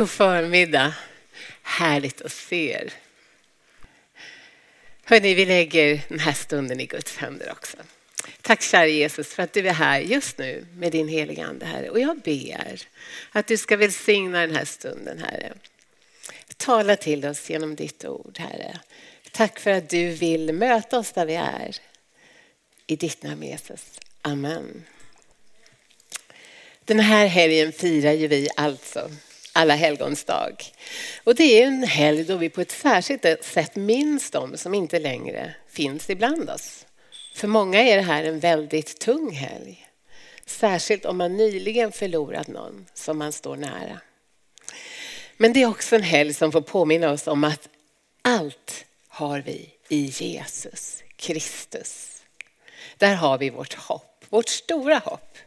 God förmiddag. Härligt att se er. Hörrni, vi lägger den här stunden i Guds händer också. Tack kära Jesus för att du är här just nu med din heliga Ande, Herre. Och jag ber att du ska välsigna den här stunden, Herre. Tala till oss genom ditt ord, Herre. Tack för att du vill möta oss där vi är. I ditt namn Jesus. Amen. Den här helgen firar ju vi alltså alla helgons dag. Och det är en helg då vi på ett särskilt sätt minns de som inte längre finns ibland oss. För många är det här en väldigt tung helg. Särskilt om man nyligen förlorat någon som man står nära. Men det är också en helg som får påminna oss om att allt har vi i Jesus Kristus. Där har vi vårt hopp, vårt stora hopp.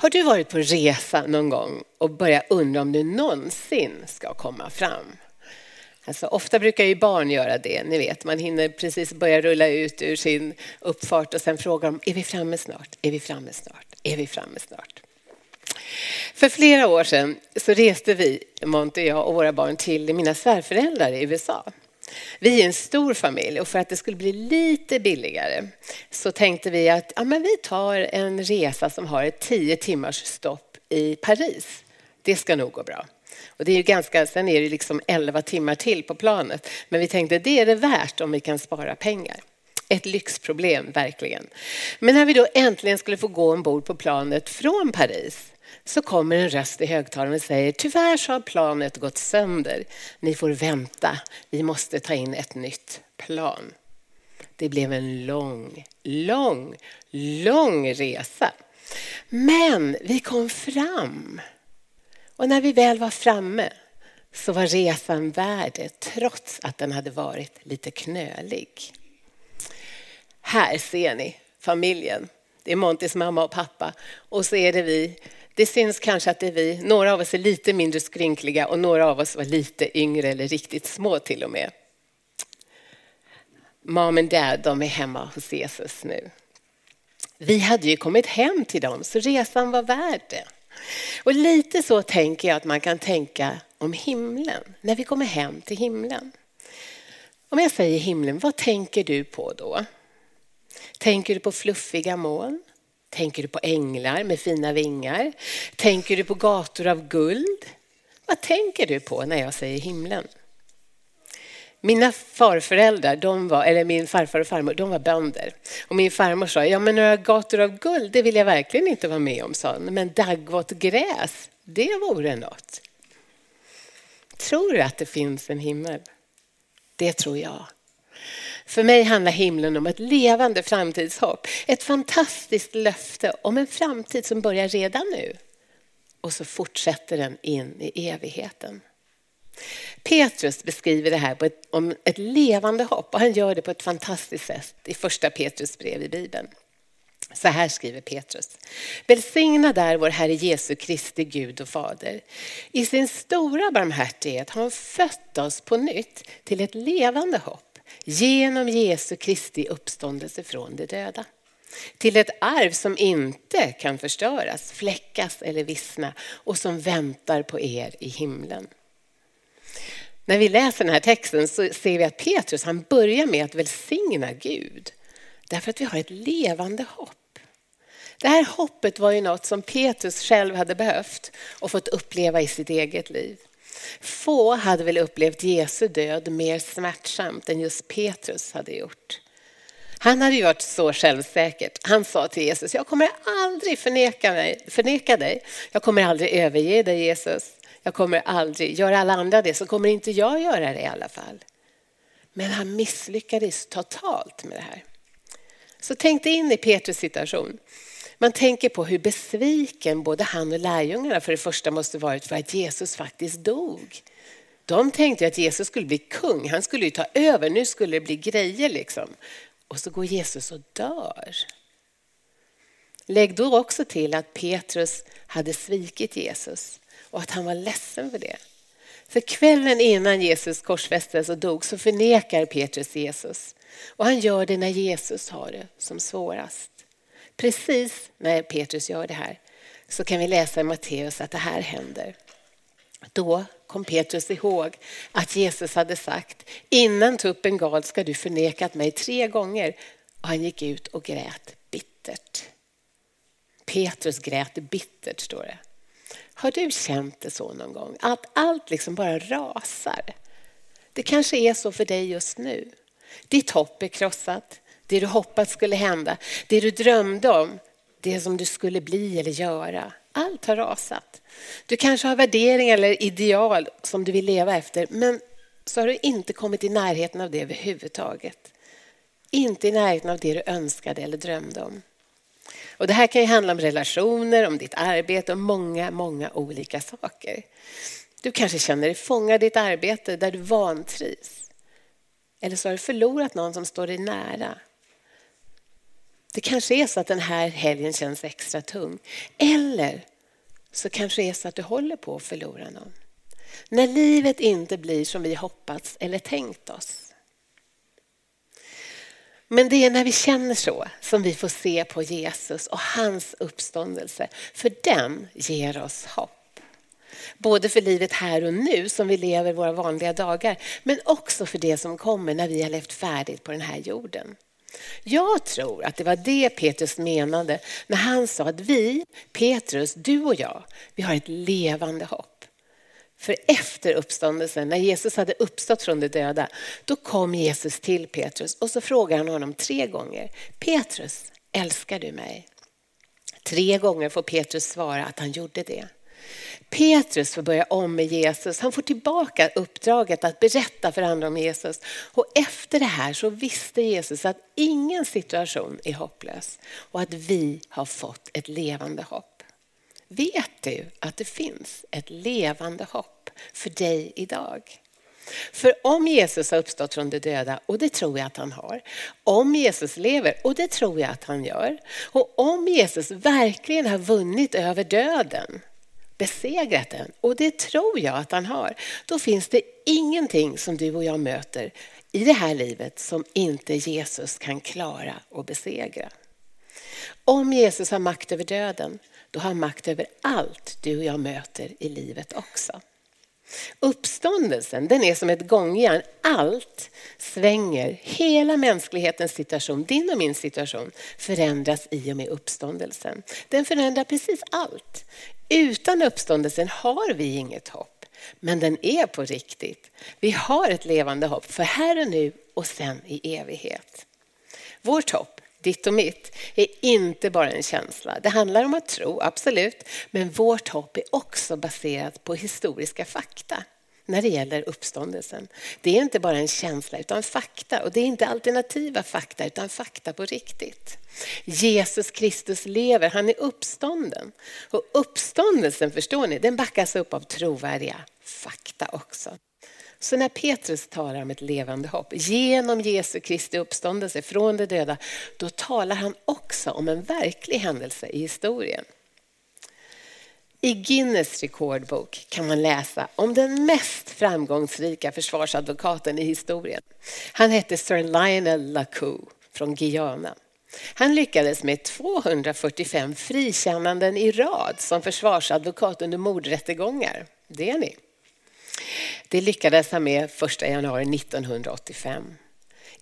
Har du varit på resa någon gång och börjat undra om du någonsin ska komma fram? Alltså, ofta brukar ju barn göra det, ni vet. Man hinner precis börja rulla ut ur sin uppfart och sen frågar de, är vi framme snart? Är vi framme snart? Är vi framme snart? För flera år sedan så reste vi, Monte och jag och våra barn till mina svärföräldrar i USA. Vi är en stor familj och för att det skulle bli lite billigare så tänkte vi att ja, men vi tar en resa som har ett tio timmars stopp i Paris. Det ska nog gå bra. Och det är ju ganska, sen är det liksom 11 timmar till på planet. Men vi tänkte det är det värt om vi kan spara pengar. Ett lyxproblem, verkligen. Men när vi då äntligen skulle få gå ombord på planet från Paris så kommer en röst i högtalaren och säger tyvärr så har planet gått sönder. Ni får vänta, vi måste ta in ett nytt plan. Det blev en lång, lång, lång resa. Men vi kom fram. Och när vi väl var framme så var resan värd det trots att den hade varit lite knölig. Här ser ni familjen. Det är Montys mamma och pappa och så är det vi det syns kanske att det är vi, några av oss är lite mindre skrynkliga och några av oss var lite yngre eller riktigt små till och med. Mom och dad, de är hemma hos Jesus nu. Vi hade ju kommit hem till dem så resan var värd det. Och lite så tänker jag att man kan tänka om himlen, när vi kommer hem till himlen. Om jag säger himlen, vad tänker du på då? Tänker du på fluffiga moln? Tänker du på änglar med fina vingar? Tänker du på gator av guld? Vad tänker du på när jag säger himlen? Mina farföräldrar, de var, eller min farfar och farmor, de var bönder. Och min farmor sa, ja men några gator av guld, det vill jag verkligen inte vara med om, sa hon. Men daggvått gräs, det vore något. Tror du att det finns en himmel? Det tror jag. För mig handlar himlen om ett levande framtidshopp. Ett fantastiskt löfte om en framtid som börjar redan nu. Och så fortsätter den in i evigheten. Petrus beskriver det här på ett, om ett levande hopp och han gör det på ett fantastiskt sätt i första Petrus brev i Bibeln. Så här skriver Petrus. Välsigna där vår Herre Jesu Kristi Gud och Fader. I sin stora barmhärtighet har han fött oss på nytt till ett levande hopp genom Jesu Kristi uppståndelse från de döda. Till ett arv som inte kan förstöras, fläckas eller vissna och som väntar på er i himlen. När vi läser den här texten så ser vi att Petrus han börjar med att välsigna Gud. Därför att vi har ett levande hopp. Det här hoppet var ju något som Petrus själv hade behövt och fått uppleva i sitt eget liv. Få hade väl upplevt Jesu död mer smärtsamt än just Petrus hade gjort. Han hade ju varit så självsäker. Han sa till Jesus, jag kommer aldrig förneka, mig, förneka dig. Jag kommer aldrig överge dig Jesus. Jag kommer aldrig, gör alla andra det så kommer inte jag göra det i alla fall. Men han misslyckades totalt med det här. Så tänk dig in i Petrus situation. Man tänker på hur besviken både han och lärjungarna för det första måste varit för att Jesus faktiskt dog. De tänkte att Jesus skulle bli kung, han skulle ju ta över, nu skulle det bli grejer liksom. Och så går Jesus och dör. Lägg då också till att Petrus hade svikit Jesus och att han var ledsen för det. För kvällen innan Jesus korsfästes och dog så förnekar Petrus Jesus. Och han gör det när Jesus har det som svårast. Precis när Petrus gör det här så kan vi läsa i Matteus att det här händer. Då kom Petrus ihåg att Jesus hade sagt innan tuppen gal ska du förnekat mig tre gånger. Och han gick ut och grät bittert. Petrus grät bittert står det. Har du känt det så någon gång? Att allt liksom bara rasar. Det kanske är så för dig just nu. Ditt hopp är krossat. Det du hoppats skulle hända, det du drömde om, det som du skulle bli eller göra. Allt har rasat. Du kanske har värderingar eller ideal som du vill leva efter, men så har du inte kommit i närheten av det överhuvudtaget. Inte i närheten av det du önskade eller drömde om. Och det här kan ju handla om relationer, om ditt arbete och många, många olika saker. Du kanske känner dig fångad i ditt arbete där du vantrivs. Eller så har du förlorat någon som står dig nära. Det kanske är så att den här helgen känns extra tung. Eller så kanske det är så att du håller på att förlora någon. När livet inte blir som vi hoppats eller tänkt oss. Men det är när vi känner så som vi får se på Jesus och hans uppståndelse. För den ger oss hopp. Både för livet här och nu som vi lever våra vanliga dagar. Men också för det som kommer när vi har levt färdigt på den här jorden. Jag tror att det var det Petrus menade när han sa att vi, Petrus, du och jag, vi har ett levande hopp. För efter uppståndelsen, när Jesus hade uppstått från de döda, då kom Jesus till Petrus och så frågade han honom tre gånger. Petrus, älskar du mig? Tre gånger får Petrus svara att han gjorde det. Petrus får börja om med Jesus. Han får tillbaka uppdraget att berätta för andra om Jesus. Och efter det här så visste Jesus att ingen situation är hopplös och att vi har fått ett levande hopp. Vet du att det finns ett levande hopp för dig idag? För om Jesus har uppstått från de döda, och det tror jag att han har, om Jesus lever, och det tror jag att han gör, och om Jesus verkligen har vunnit över döden, besegrat den, och det tror jag att han har, då finns det ingenting som du och jag möter i det här livet som inte Jesus kan klara och besegra. Om Jesus har makt över döden, då har han makt över allt du och jag möter i livet också. Uppståndelsen den är som ett gångjärn. Allt svänger. Hela mänsklighetens situation, din och min situation, förändras i och med uppståndelsen. Den förändrar precis allt. Utan uppståndelsen har vi inget hopp. Men den är på riktigt. Vi har ett levande hopp för här och nu och sen i evighet. Vårt hopp ditt och mitt, är inte bara en känsla. Det handlar om att tro, absolut, men vårt hopp är också baserat på historiska fakta när det gäller uppståndelsen. Det är inte bara en känsla utan fakta och det är inte alternativa fakta utan fakta på riktigt. Jesus Kristus lever, han är uppstånden. Och uppståndelsen, förstår ni, den backas upp av trovärdiga fakta också. Så när Petrus talar om ett levande hopp genom Jesu Kristi uppståndelse från de döda, då talar han också om en verklig händelse i historien. I Guinness rekordbok kan man läsa om den mest framgångsrika försvarsadvokaten i historien. Han hette Sir Lionel LaCoux från Guyana. Han lyckades med 245 frikännanden i rad som försvarsadvokat under mordrättegångar. Det är ni. Det lyckades han med 1 januari 1985.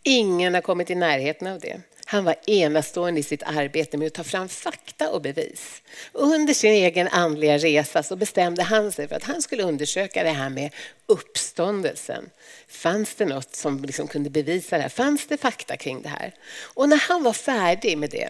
Ingen har kommit i närheten av det. Han var enastående i sitt arbete med att ta fram fakta och bevis. Under sin egen andliga resa så bestämde han sig för att han skulle undersöka det här med uppståndelsen. Fanns det något som liksom kunde bevisa det här? Fanns det fakta kring det här? Och när han var färdig med det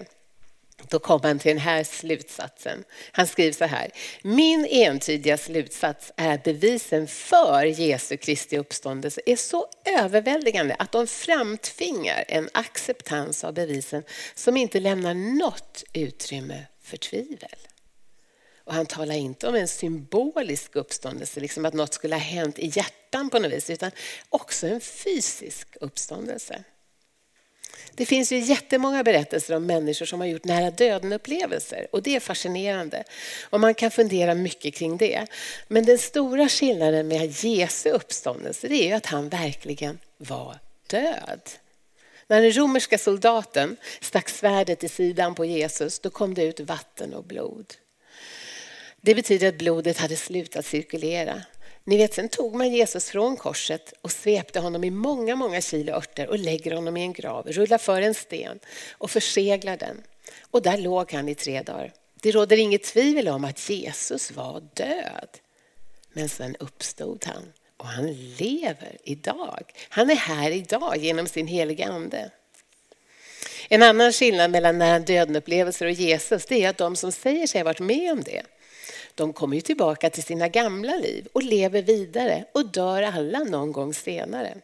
då kom han till den här slutsatsen. Han skriver så här. Min entydiga slutsats är att bevisen för Jesu Kristi uppståndelse är så överväldigande att de framtvingar en acceptans av bevisen som inte lämnar något utrymme för tvivel. Och han talar inte om en symbolisk uppståndelse, liksom att något skulle ha hänt i hjärtan på något vis, utan också en fysisk uppståndelse. Det finns ju jättemånga berättelser om människor som har gjort nära döden-upplevelser och det är fascinerande. Och man kan fundera mycket kring det. Men den stora skillnaden med Jesu uppståndelse det är att han verkligen var död. När den romerska soldaten stack svärdet i sidan på Jesus då kom det ut vatten och blod. Det betyder att blodet hade slutat cirkulera. Ni vet, sen tog man Jesus från korset och svepte honom i många, många kilo örter och lägger honom i en grav, rullar för en sten och förseglar den. Och där låg han i tre dagar. Det råder inget tvivel om att Jesus var död. Men sen uppstod han och han lever idag. Han är här idag genom sin heliga ande. En annan skillnad mellan nära döden-upplevelser och Jesus det är att de som säger sig ha varit med om det, de kommer ju tillbaka till sina gamla liv och lever vidare och dör alla någon gång senare.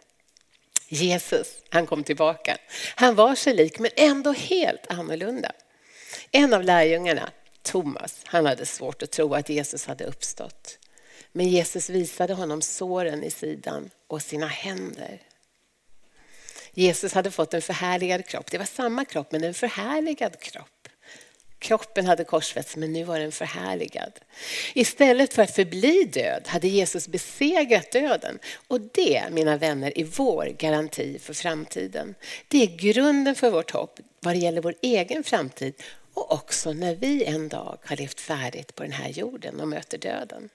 Jesus, han kom tillbaka. Han var sig lik men ändå helt annorlunda. En av lärjungarna, Thomas, han hade svårt att tro att Jesus hade uppstått. Men Jesus visade honom såren i sidan och sina händer. Jesus hade fått en förhärligad kropp. Det var samma kropp men en förhärligad kropp. Kroppen hade korsfästs men nu var den förhärligad. Istället för att förbli död hade Jesus besegrat döden. Och det, mina vänner, är vår garanti för framtiden. Det är grunden för vårt hopp vad det gäller vår egen framtid och också när vi en dag har levt färdigt på den här jorden och möter döden.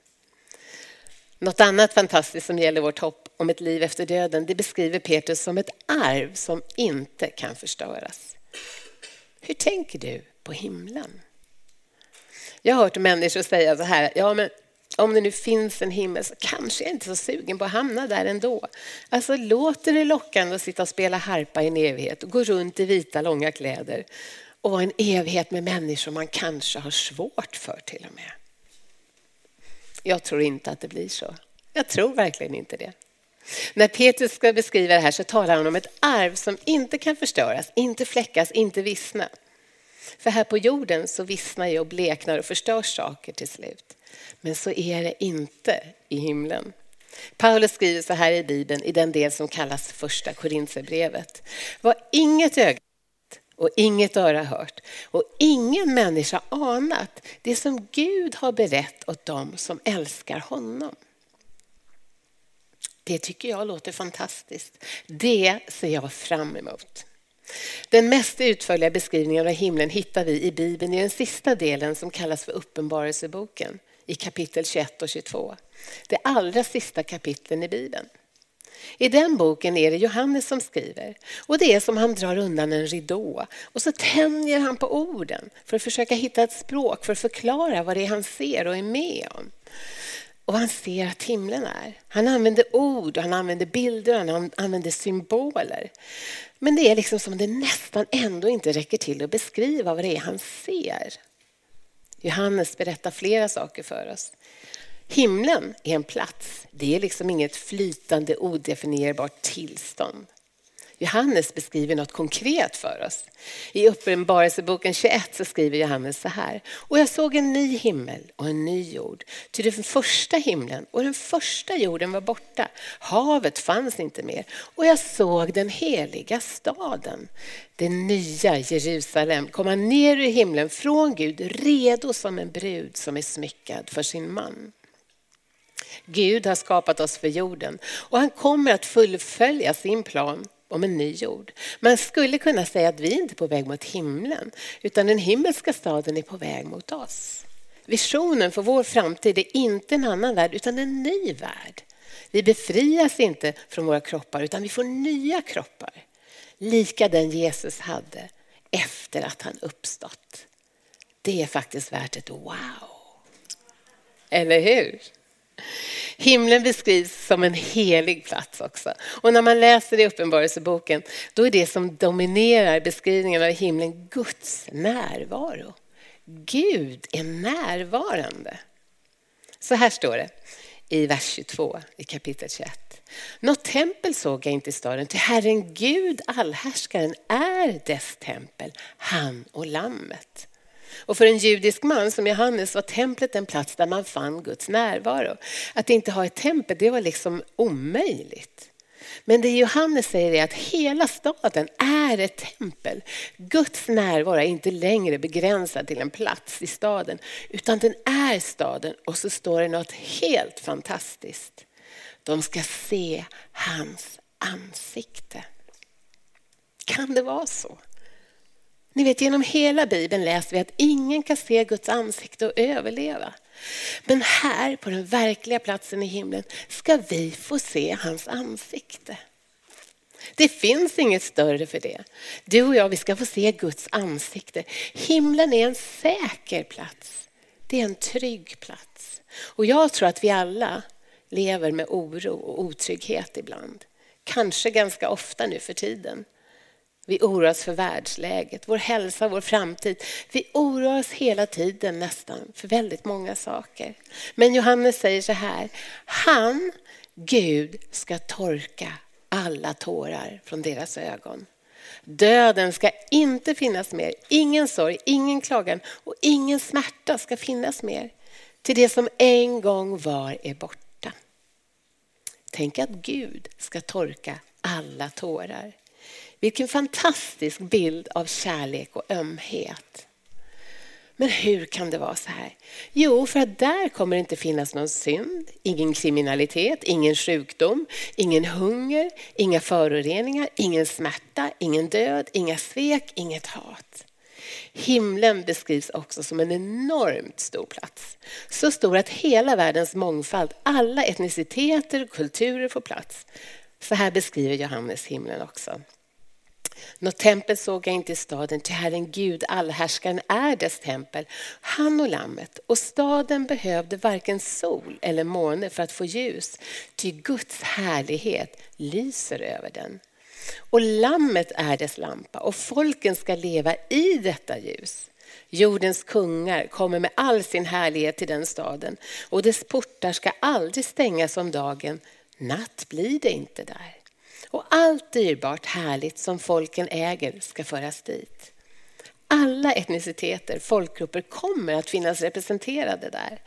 Något annat fantastiskt som gäller vårt hopp om ett liv efter döden, det beskriver Petrus som ett arv som inte kan förstöras. Hur tänker du på himlen? Jag har hört människor säga så här, ja men om det nu finns en himmel så kanske jag inte är så sugen på att hamna där ändå. Alltså låter det lockande att sitta och spela harpa i en evighet och gå runt i vita långa kläder och vara en evighet med människor man kanske har svårt för till och med. Jag tror inte att det blir så. Jag tror verkligen inte det. När Petrus ska beskriva det här så talar han om ett arv som inte kan förstöras, inte fläckas, inte vissna. För här på jorden så vissnar ju och bleknar och förstör saker till slut. Men så är det inte i himlen. Paulus skriver så här i Bibeln i den del som kallas första Korintherbrevet. Vad inget öga och inget öra hört och ingen människa anat det som Gud har berett åt dem som älskar honom. Det tycker jag låter fantastiskt. Det ser jag fram emot. Den mest utförliga beskrivningen av himlen hittar vi i Bibeln i den sista delen som kallas för Uppenbarelseboken i kapitel 21 och 22. Det allra sista kapitlen i Bibeln. I den boken är det Johannes som skriver och det är som han drar undan en ridå och så tänjer han på orden för att försöka hitta ett språk för att förklara vad det är han ser och är med om. Och vad han ser att himlen är. Han använder ord, och han använder bilder och han använder symboler. Men det är liksom som det nästan ändå inte räcker till att beskriva vad det är han ser. Johannes berättar flera saker för oss. Himlen är en plats. Det är liksom inget flytande odefinierbart tillstånd. Johannes beskriver något konkret för oss. I Uppenbarelseboken 21 så skriver Johannes så här. Och jag såg en ny himmel och en ny jord. Ty den första himlen och den första jorden var borta. Havet fanns inte mer. Och jag såg den heliga staden, det nya Jerusalem, komma ner ur himlen från Gud, redo som en brud som är smyckad för sin man. Gud har skapat oss för jorden och han kommer att fullfölja sin plan om en ny jord. Man skulle kunna säga att vi inte är på väg mot himlen utan den himmelska staden är på väg mot oss. Visionen för vår framtid är inte en annan värld utan en ny värld. Vi befrias inte från våra kroppar utan vi får nya kroppar. Lika den Jesus hade efter att han uppstått. Det är faktiskt värt ett wow. Eller hur? Himlen beskrivs som en helig plats också. Och när man läser i Uppenbarelseboken, då är det som dominerar beskrivningen av himlen Guds närvaro. Gud är närvarande. Så här står det i vers 22 i kapitel 21. Något tempel såg jag inte i staden, till Herren Gud allhärskaren är dess tempel, han och lammet. Och för en judisk man som Johannes var templet en plats där man fann Guds närvaro. Att inte ha ett tempel, det var liksom omöjligt. Men det Johannes säger är att hela staden är ett tempel. Guds närvaro är inte längre begränsad till en plats i staden, utan den är staden. Och så står det något helt fantastiskt. De ska se hans ansikte. Kan det vara så? Ni vet, genom hela Bibeln läser vi att ingen kan se Guds ansikte och överleva. Men här på den verkliga platsen i himlen ska vi få se hans ansikte. Det finns inget större för det. Du och jag, vi ska få se Guds ansikte. Himlen är en säker plats. Det är en trygg plats. Och jag tror att vi alla lever med oro och otrygghet ibland. Kanske ganska ofta nu för tiden. Vi oroar oss för världsläget, vår hälsa, vår framtid. Vi oroar oss hela tiden nästan för väldigt många saker. Men Johannes säger så här, han, Gud, ska torka alla tårar från deras ögon. Döden ska inte finnas mer, ingen sorg, ingen klagan och ingen smärta ska finnas mer. Till det som en gång var är borta. Tänk att Gud ska torka alla tårar. Vilken fantastisk bild av kärlek och ömhet. Men hur kan det vara så här? Jo, för att där kommer det inte finnas någon synd, ingen kriminalitet, ingen sjukdom, ingen hunger, inga föroreningar, ingen smärta, ingen död, inga svek, inget hat. Himlen beskrivs också som en enormt stor plats. Så stor att hela världens mångfald, alla etniciteter och kulturer får plats. Så här beskriver Johannes himlen också. Något tempel såg jag inte i staden, till Herren Gud, allhärskaren, är dess tempel, han och lammet. Och staden behövde varken sol eller måne för att få ljus, ty Guds härlighet lyser över den. Och lammet är dess lampa och folken ska leva i detta ljus. Jordens kungar kommer med all sin härlighet till den staden och dess portar ska aldrig stängas om dagen. Natt blir det inte där och allt dyrbart härligt som folken äger ska föras dit. Alla etniciteter, folkgrupper kommer att finnas representerade där.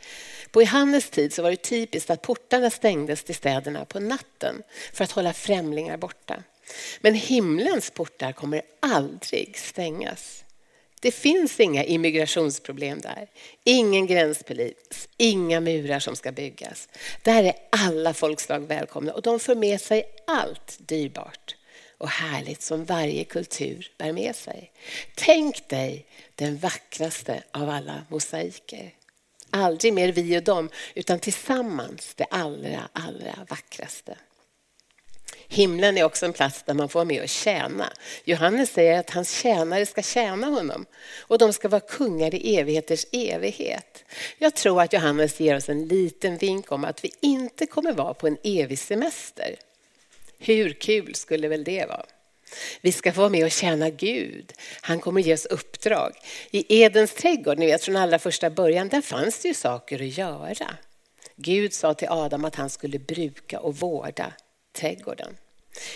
På Johannes tid så var det typiskt att portarna stängdes till städerna på natten för att hålla främlingar borta. Men himlens portar kommer aldrig stängas. Det finns inga immigrationsproblem där. Ingen gränspolis, inga murar som ska byggas. Där är alla folkslag välkomna och de för med sig allt dyrbart och härligt som varje kultur bär med sig. Tänk dig den vackraste av alla mosaiker. Aldrig mer vi och dem, utan tillsammans det allra, allra vackraste. Himlen är också en plats där man får vara med och tjäna. Johannes säger att hans tjänare ska tjäna honom och de ska vara kungar i evigheters evighet. Jag tror att Johannes ger oss en liten vink om att vi inte kommer vara på en evig semester. Hur kul skulle väl det vara? Vi ska få vara med och tjäna Gud. Han kommer ge oss uppdrag. I Edens trädgård, ni vet från allra första början, där fanns det ju saker att göra. Gud sa till Adam att han skulle bruka och vårda trädgården.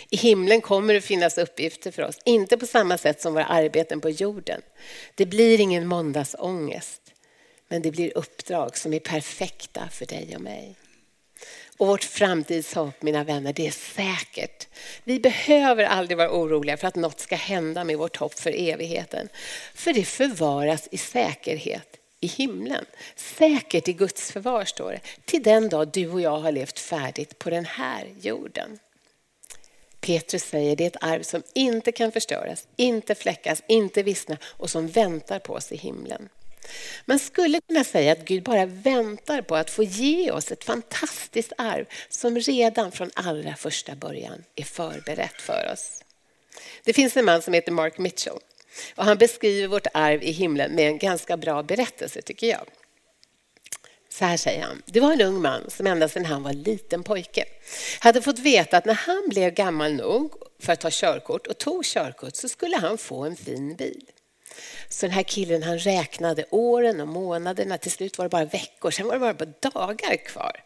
I himlen kommer det finnas uppgifter för oss, inte på samma sätt som våra arbeten på jorden. Det blir ingen måndagsångest, men det blir uppdrag som är perfekta för dig och mig. Och vårt framtidshopp, mina vänner, det är säkert. Vi behöver aldrig vara oroliga för att något ska hända med vårt hopp för evigheten. För det förvaras i säkerhet i himlen. Säkert i Guds förvar står det. Till den dag du och jag har levt färdigt på den här jorden. Petrus säger det är ett arv som inte kan förstöras, inte fläckas, inte vissna och som väntar på oss i himlen. Man skulle kunna säga att Gud bara väntar på att få ge oss ett fantastiskt arv som redan från allra första början är förberett för oss. Det finns en man som heter Mark Mitchell och han beskriver vårt arv i himlen med en ganska bra berättelse tycker jag. Så här säger han. Det var en ung man som ända sedan han var liten pojke hade fått veta att när han blev gammal nog för att ta körkort och tog körkort så skulle han få en fin bil. Så den här killen han räknade åren och månaderna. Till slut var det bara veckor, sen var det bara dagar kvar.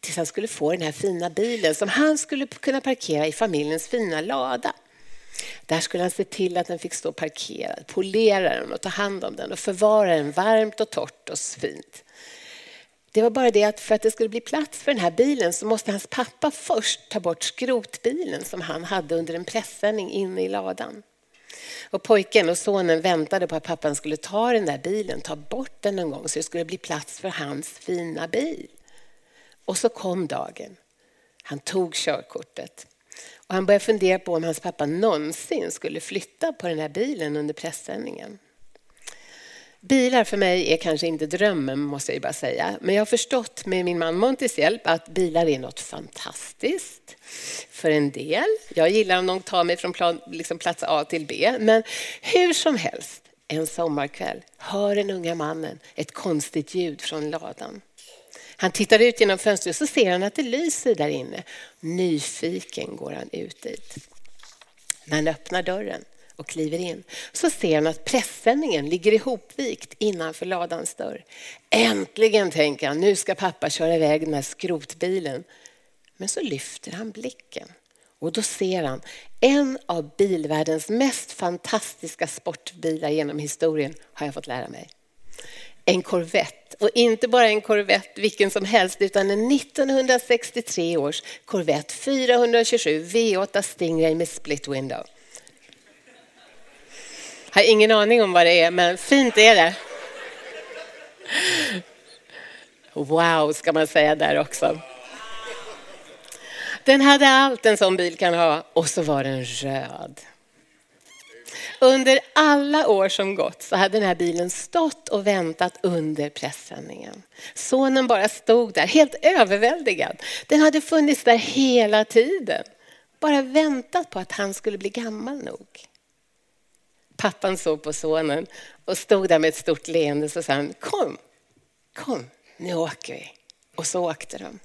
Tills han skulle få den här fina bilen som han skulle kunna parkera i familjens fina lada. Där skulle han se till att den fick stå parkerad, polera den och ta hand om den och förvara den varmt och torrt och fint. Det var bara det att för att det skulle bli plats för den här bilen så måste hans pappa först ta bort skrotbilen som han hade under en pressändning inne i ladan. Och pojken och sonen väntade på att pappan skulle ta den där bilen, ta bort den någon gång så det skulle bli plats för hans fina bil. Och så kom dagen. Han tog körkortet. Och han började fundera på om hans pappa någonsin skulle flytta på den här bilen under pressändningen. Bilar för mig är kanske inte drömmen måste jag bara säga. Men jag har förstått med min man Montys hjälp att bilar är något fantastiskt för en del. Jag gillar om de tar mig från plan, liksom plats A till B. Men hur som helst, en sommarkväll hör den unga mannen ett konstigt ljud från ladan. Han tittar ut genom fönstret och så ser han att det lyser där inne. Nyfiken går han ut dit. När han öppnar dörren och kliver in så ser han att pressändningen ligger ihopvikt innanför ladans dörr. Äntligen tänker han, nu ska pappa köra iväg den här skrotbilen. Men så lyfter han blicken och då ser han en av bilvärldens mest fantastiska sportbilar genom historien, har jag fått lära mig. En Corvette och inte bara en Corvette vilken som helst utan en 1963 års Corvette 427 V8 Stingray med split window. Jag har ingen aning om vad det är, men fint är det. Wow, ska man säga där också. Den hade allt en sån bil kan ha och så var den röd. Under alla år som gått så hade den här bilen stått och väntat under pressändningen. Sonen bara stod där helt överväldigad. Den hade funnits där hela tiden. Bara väntat på att han skulle bli gammal nog. Pappan såg på sonen och stod där med ett stort leende och sa han, kom, kom, nu åker vi. Och så åkte de.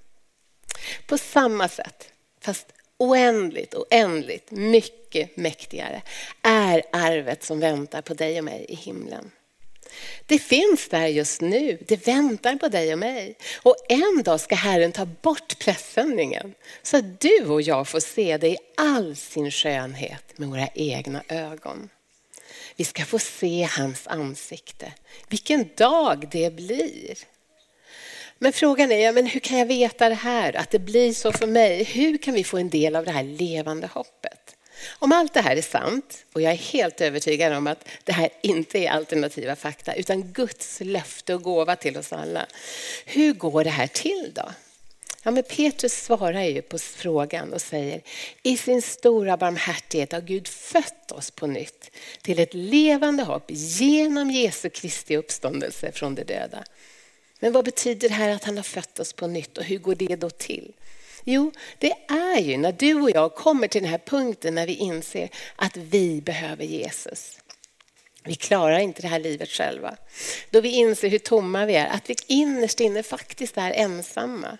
På samma sätt, fast oändligt, oändligt mycket mycket mäktigare, är arvet som väntar på dig och mig i himlen. Det finns där just nu, det väntar på dig och mig. Och en dag ska Herren ta bort pressändningen så att du och jag får se det i all sin skönhet med våra egna ögon. Vi ska få se hans ansikte. Vilken dag det blir. Men frågan är, ja, men hur kan jag veta det här, att det blir så för mig? Hur kan vi få en del av det här levande hoppet? Om allt det här är sant, och jag är helt övertygad om att det här inte är alternativa fakta, utan Guds löfte och gåva till oss alla. Hur går det här till då? Ja, men Petrus svarar ju på frågan och säger, i sin stora barmhärtighet har Gud fött oss på nytt till ett levande hopp genom Jesu Kristi uppståndelse från de döda. Men vad betyder det här att han har fött oss på nytt och hur går det då till? Jo, det är ju när du och jag kommer till den här punkten när vi inser att vi behöver Jesus. Vi klarar inte det här livet själva. Då vi inser hur tomma vi är, att vi innerst inne faktiskt är ensamma.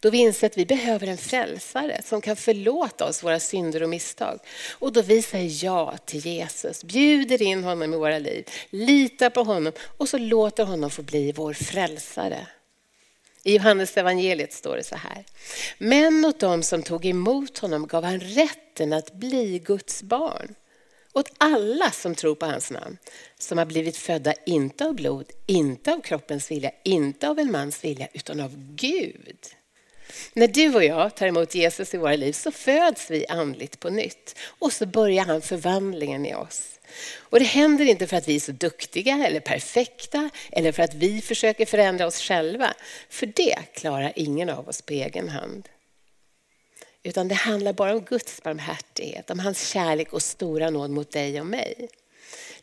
Då vi inser att vi behöver en frälsare som kan förlåta oss våra synder och misstag. Och då vi säger ja till Jesus, bjuder in honom i våra liv, litar på honom och så låter honom få bli vår frälsare. I Johannes evangeliet står det så här. Men åt dem som tog emot honom gav han rätten att bli Guds barn. Åt alla som tror på hans namn, som har blivit födda inte av blod, inte av kroppens vilja, inte av en mans vilja, utan av Gud. När du och jag tar emot Jesus i våra liv så föds vi andligt på nytt och så börjar han förvandlingen i oss. Och det händer inte för att vi är så duktiga eller perfekta eller för att vi försöker förändra oss själva. För det klarar ingen av oss på egen hand. Utan det handlar bara om Guds barmhärtighet, om hans kärlek och stora nåd mot dig och mig.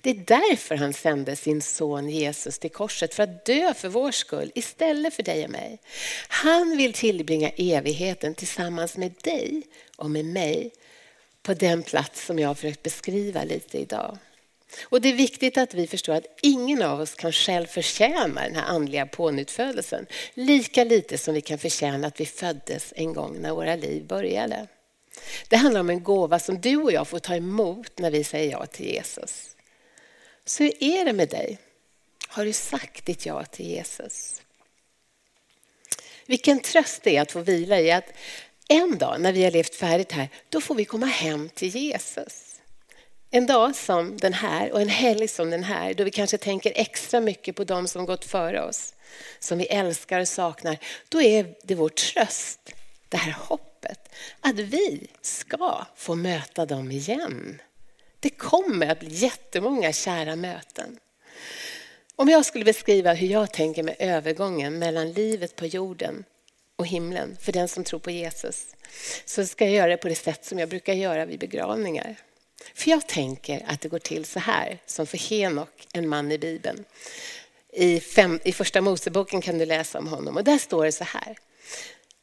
Det är därför han sände sin son Jesus till korset, för att dö för vår skull istället för dig och mig. Han vill tillbringa evigheten tillsammans med dig och med mig på den plats som jag har försökt beskriva lite idag. Och Det är viktigt att vi förstår att ingen av oss kan själv förtjäna den här andliga pånyttfödelsen. Lika lite som vi kan förtjäna att vi föddes en gång när våra liv började. Det handlar om en gåva som du och jag får ta emot när vi säger ja till Jesus. Så hur är det med dig? Har du sagt ditt ja till Jesus? Vilken tröst det är att få vila i att en dag när vi har levt färdigt här, då får vi komma hem till Jesus. En dag som den här och en helg som den här, då vi kanske tänker extra mycket på de som gått före oss, som vi älskar och saknar, då är det vår tröst, det här hoppet, att vi ska få möta dem igen. Det kommer att bli jättemånga kära möten. Om jag skulle beskriva hur jag tänker med övergången mellan livet på jorden och himlen för den som tror på Jesus så ska jag göra det på det sätt som jag brukar göra vid begravningar. För jag tänker att det går till så här, som för Henok, en man i Bibeln. I, fem, I första Moseboken kan du läsa om honom och där står det så här.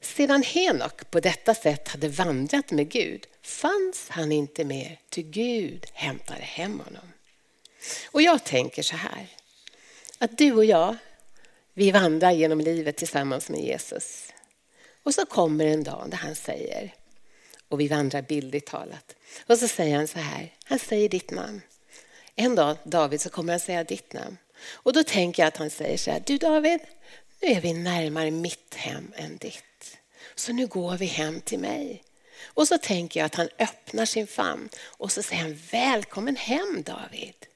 Sedan Henok på detta sätt hade vandrat med Gud fanns han inte mer, ty Gud hämtade hem honom. Och jag tänker så här, att du och jag, vi vandrar genom livet tillsammans med Jesus. Och så kommer en dag där han säger, och vi vandrar bildligt talat, och så säger han så här, han säger ditt namn. En dag, David, så kommer han säga ditt namn. Och då tänker jag att han säger så här, du David, nu är vi närmare mitt hem än ditt. Så nu går vi hem till mig. Och så tänker jag att han öppnar sin famn och så säger han välkommen hem David.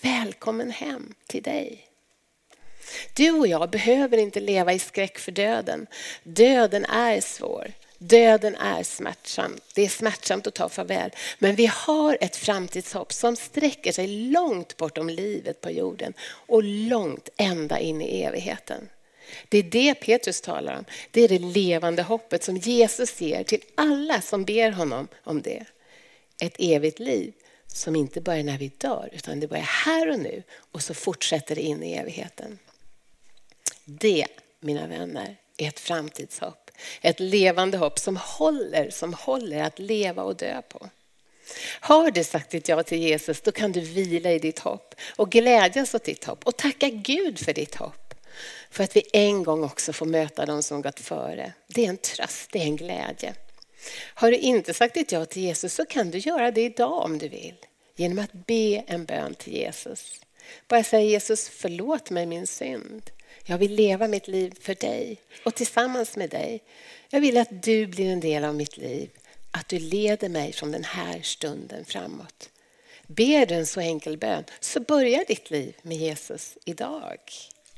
Välkommen hem till dig. Du och jag behöver inte leva i skräck för döden. Döden är svår. Döden är smärtsam. Det är smärtsamt att ta farväl. Men vi har ett framtidshopp som sträcker sig långt bortom livet på jorden och långt ända in i evigheten. Det är det Petrus talar om. Det är det levande hoppet som Jesus ger till alla som ber honom om det. Ett evigt liv som inte börjar när vi dör utan det börjar här och nu och så fortsätter det in i evigheten. Det, mina vänner, är ett framtidshopp. Ett levande hopp som håller, som håller att leva och dö på. Har du sagt ditt ja till Jesus, då kan du vila i ditt hopp och glädjas åt ditt hopp och tacka Gud för ditt hopp. För att vi en gång också får möta de som gått före. Det är en tröst, det är en glädje. Har du inte sagt ditt ja till Jesus så kan du göra det idag om du vill. Genom att be en bön till Jesus. Bara säga Jesus, förlåt mig min synd. Jag vill leva mitt liv för dig och tillsammans med dig. Jag vill att du blir en del av mitt liv. Att du leder mig från den här stunden framåt. Ber du en så enkel bön så börjar ditt liv med Jesus idag.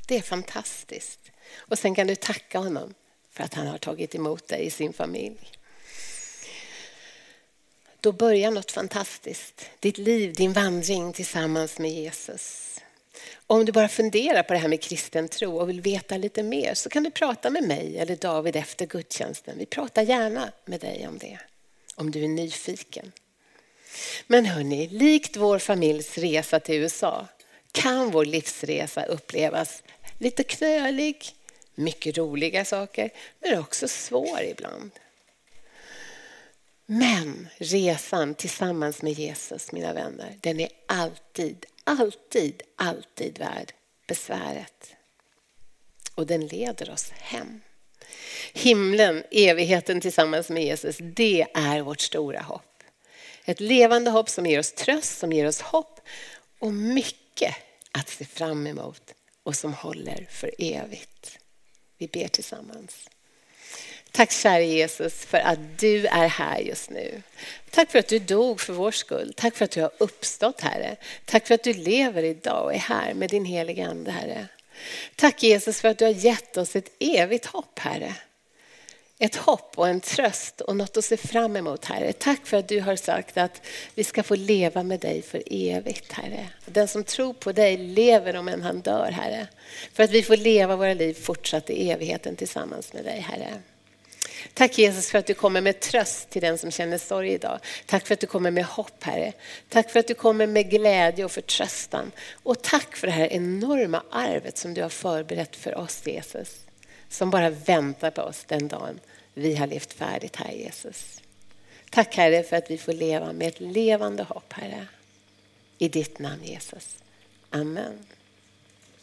Det är fantastiskt. Och sen kan du tacka honom för att han har tagit emot dig i sin familj. Då börjar något fantastiskt. Ditt liv, din vandring tillsammans med Jesus. Om du bara funderar på det här med kristen tro och vill veta lite mer så kan du prata med mig eller David efter gudstjänsten. Vi pratar gärna med dig om det, om du är nyfiken. Men hörni, likt vår familjs resa till USA kan vår livsresa upplevas lite knölig, mycket roliga saker, men också svår ibland. Men resan tillsammans med Jesus, mina vänner, den är alltid, alltid, alltid värd besväret. Och den leder oss hem. Himlen, evigheten tillsammans med Jesus, det är vårt stora hopp. Ett levande hopp som ger oss tröst, som ger oss hopp och mycket att se fram emot och som håller för evigt. Vi ber tillsammans. Tack kära Jesus för att du är här just nu. Tack för att du dog för vår skull. Tack för att du har uppstått Herre. Tack för att du lever idag och är här med din heliga Ande Herre. Tack Jesus för att du har gett oss ett evigt hopp Herre ett hopp och en tröst och något att se fram emot, Herre. Tack för att du har sagt att vi ska få leva med dig för evigt, Herre. Den som tror på dig lever om än han dör, Herre. För att vi får leva våra liv fortsatt i evigheten tillsammans med dig, Herre. Tack Jesus för att du kommer med tröst till den som känner sorg idag. Tack för att du kommer med hopp Herre. Tack för att du kommer med glädje och förtröstan. Och tack för det här enorma arvet som du har förberett för oss Jesus. Som bara väntar på oss den dagen vi har levt färdigt här Jesus. Tack Herre för att vi får leva med ett levande hopp Herre. I ditt namn Jesus. Amen.